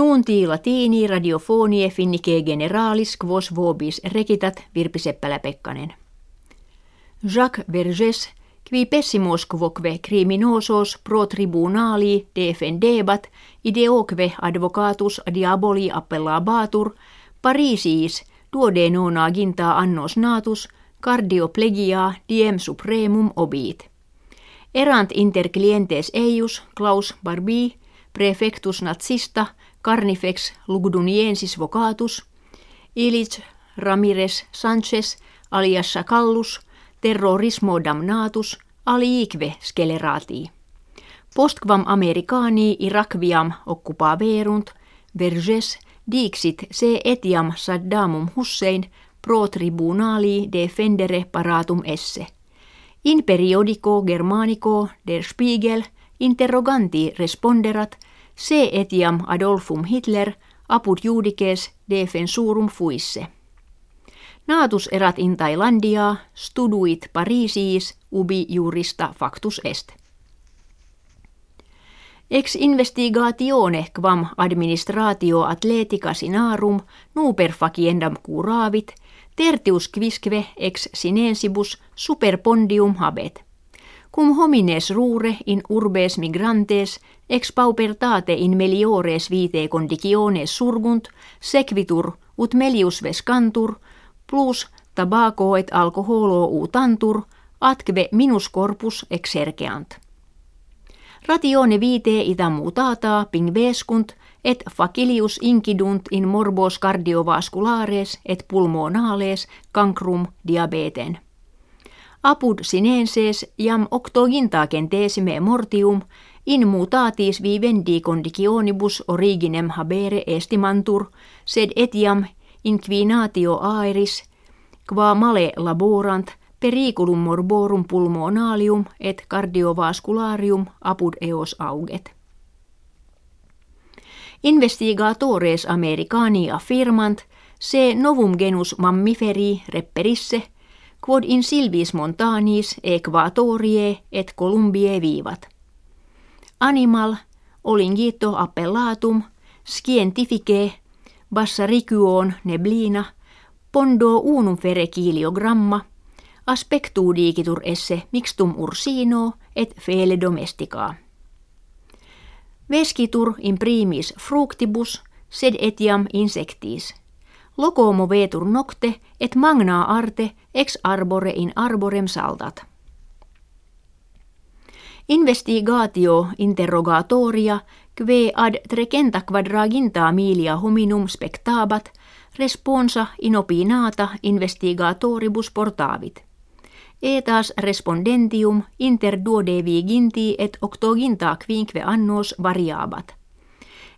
Nuunti latini radiofonie finnike generalis quos vobis rekitat Virpi Seppälä-Pekkanen. Jacques Verges qui pessimos quoque criminosos pro tribunali defendebat ideoque advocatus diaboli appellabatur Parisiis duode nona ginta annos natus cardioplegia diem supremum obit. Erant inter clientes eius Klaus Barbie prefectus nazista carnifex lugduniensis vocatus Illich Ramirez Sanchez alias Sacallus terrorismo damnatus aliique scelerati. Postquam Americani Irakviam occupaverunt verges dixit se etiam Saddamum Hussein pro tribunali defendere paratum esse. In periodico Germanico der Spiegel interroganti responderat se etiam Adolfum Hitler apud judices defensurum fuisse. Naatus erat in Thailandia studuit Parisiis ubi jurista factus est. Ex investigatione quam administratio atletica sinarum nuper faciendam curavit, tertius quisque ex sinensibus superpondium habet. Cum homines rure in urbes migrantes ex paupertate in meliores vitae conditiones surgunt, sequitur ut melius vescantur, plus tabaco et alkoholo utantur, atque minus corpus exergeant. Ratione vitae ita mutata pingvescunt et facilius incidunt in morbos cardiovasculares et pulmonales cancrum diabeten. Apud sinenses jam octoginta centesime mortium in mutatis vivendi conditionibus originem habere estimantur, sed etiam inquinatio aeris, qua male laborant periculum morborum pulmonalium et cardiovascularium apud eos auget. Investigatores americani affirmant se novum genus mammiferi reperisse, quod in silvis montanis equatorie et columbie vivat. Animal olingito appellatum scientifice bassaricuon neblina pondo unum fere kiliogramma aspectu digitur esse mixtum ursino et fele domestica. Vescitur in primis fructibus sed etiam insectis. Locomo vetur nocte et magna arte ex arbore in arborem saltat. Investigatio interrogatoria kve ad trecenta quadraginta milia hominum spectabat responsa inopinata investigatoribus portavit. Etas respondentium inter duodevi ginti et octoginta quinque annos variabat.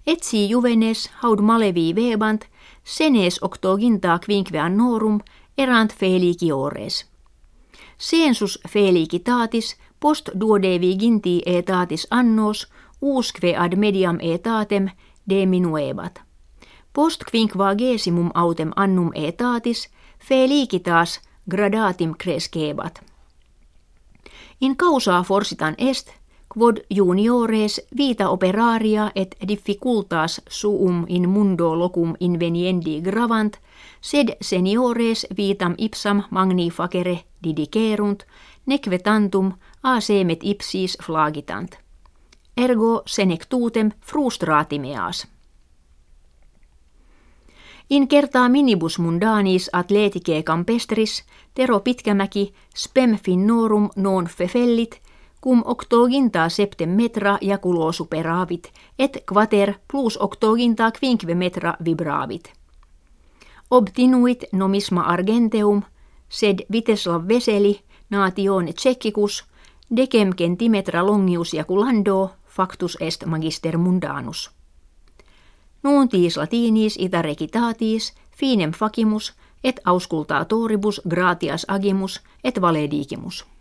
Etsi juvenes haud malevi vebant, senes octoginta quinque annorum erant feliciores. Sensus felicitatis post duodevi ginti etatis annos usque ad mediam etatem deminuebat. Post quinquagesimum autem annum etatis felicitas gradatim crescebat. In causa forsitan est, quod juniores vita operaria et difficultas suum in mundo locum inveniendi gravant, sed seniores vitam ipsam magni facere didicerunt, neque tantum a semet ipsis flagitant. Ergo senectutem frustratimeas. In kertaa minibus mundanis atletike campestris, Tero Pitkämäki, spem finnorum non fefellit, cum octoginta septem metra jaculo superavit, et quater plus octoginta quinque metra vibravit. Obtinuit nomisma argenteum, sed Viteslav Veseli, natione tsekkicus, decem centimetra longius jaculando, factus est magister mundanus. Nuuntis latinis ita recitatis, finem facimus, et auscultatoribus gratias agimus, et valedigimus.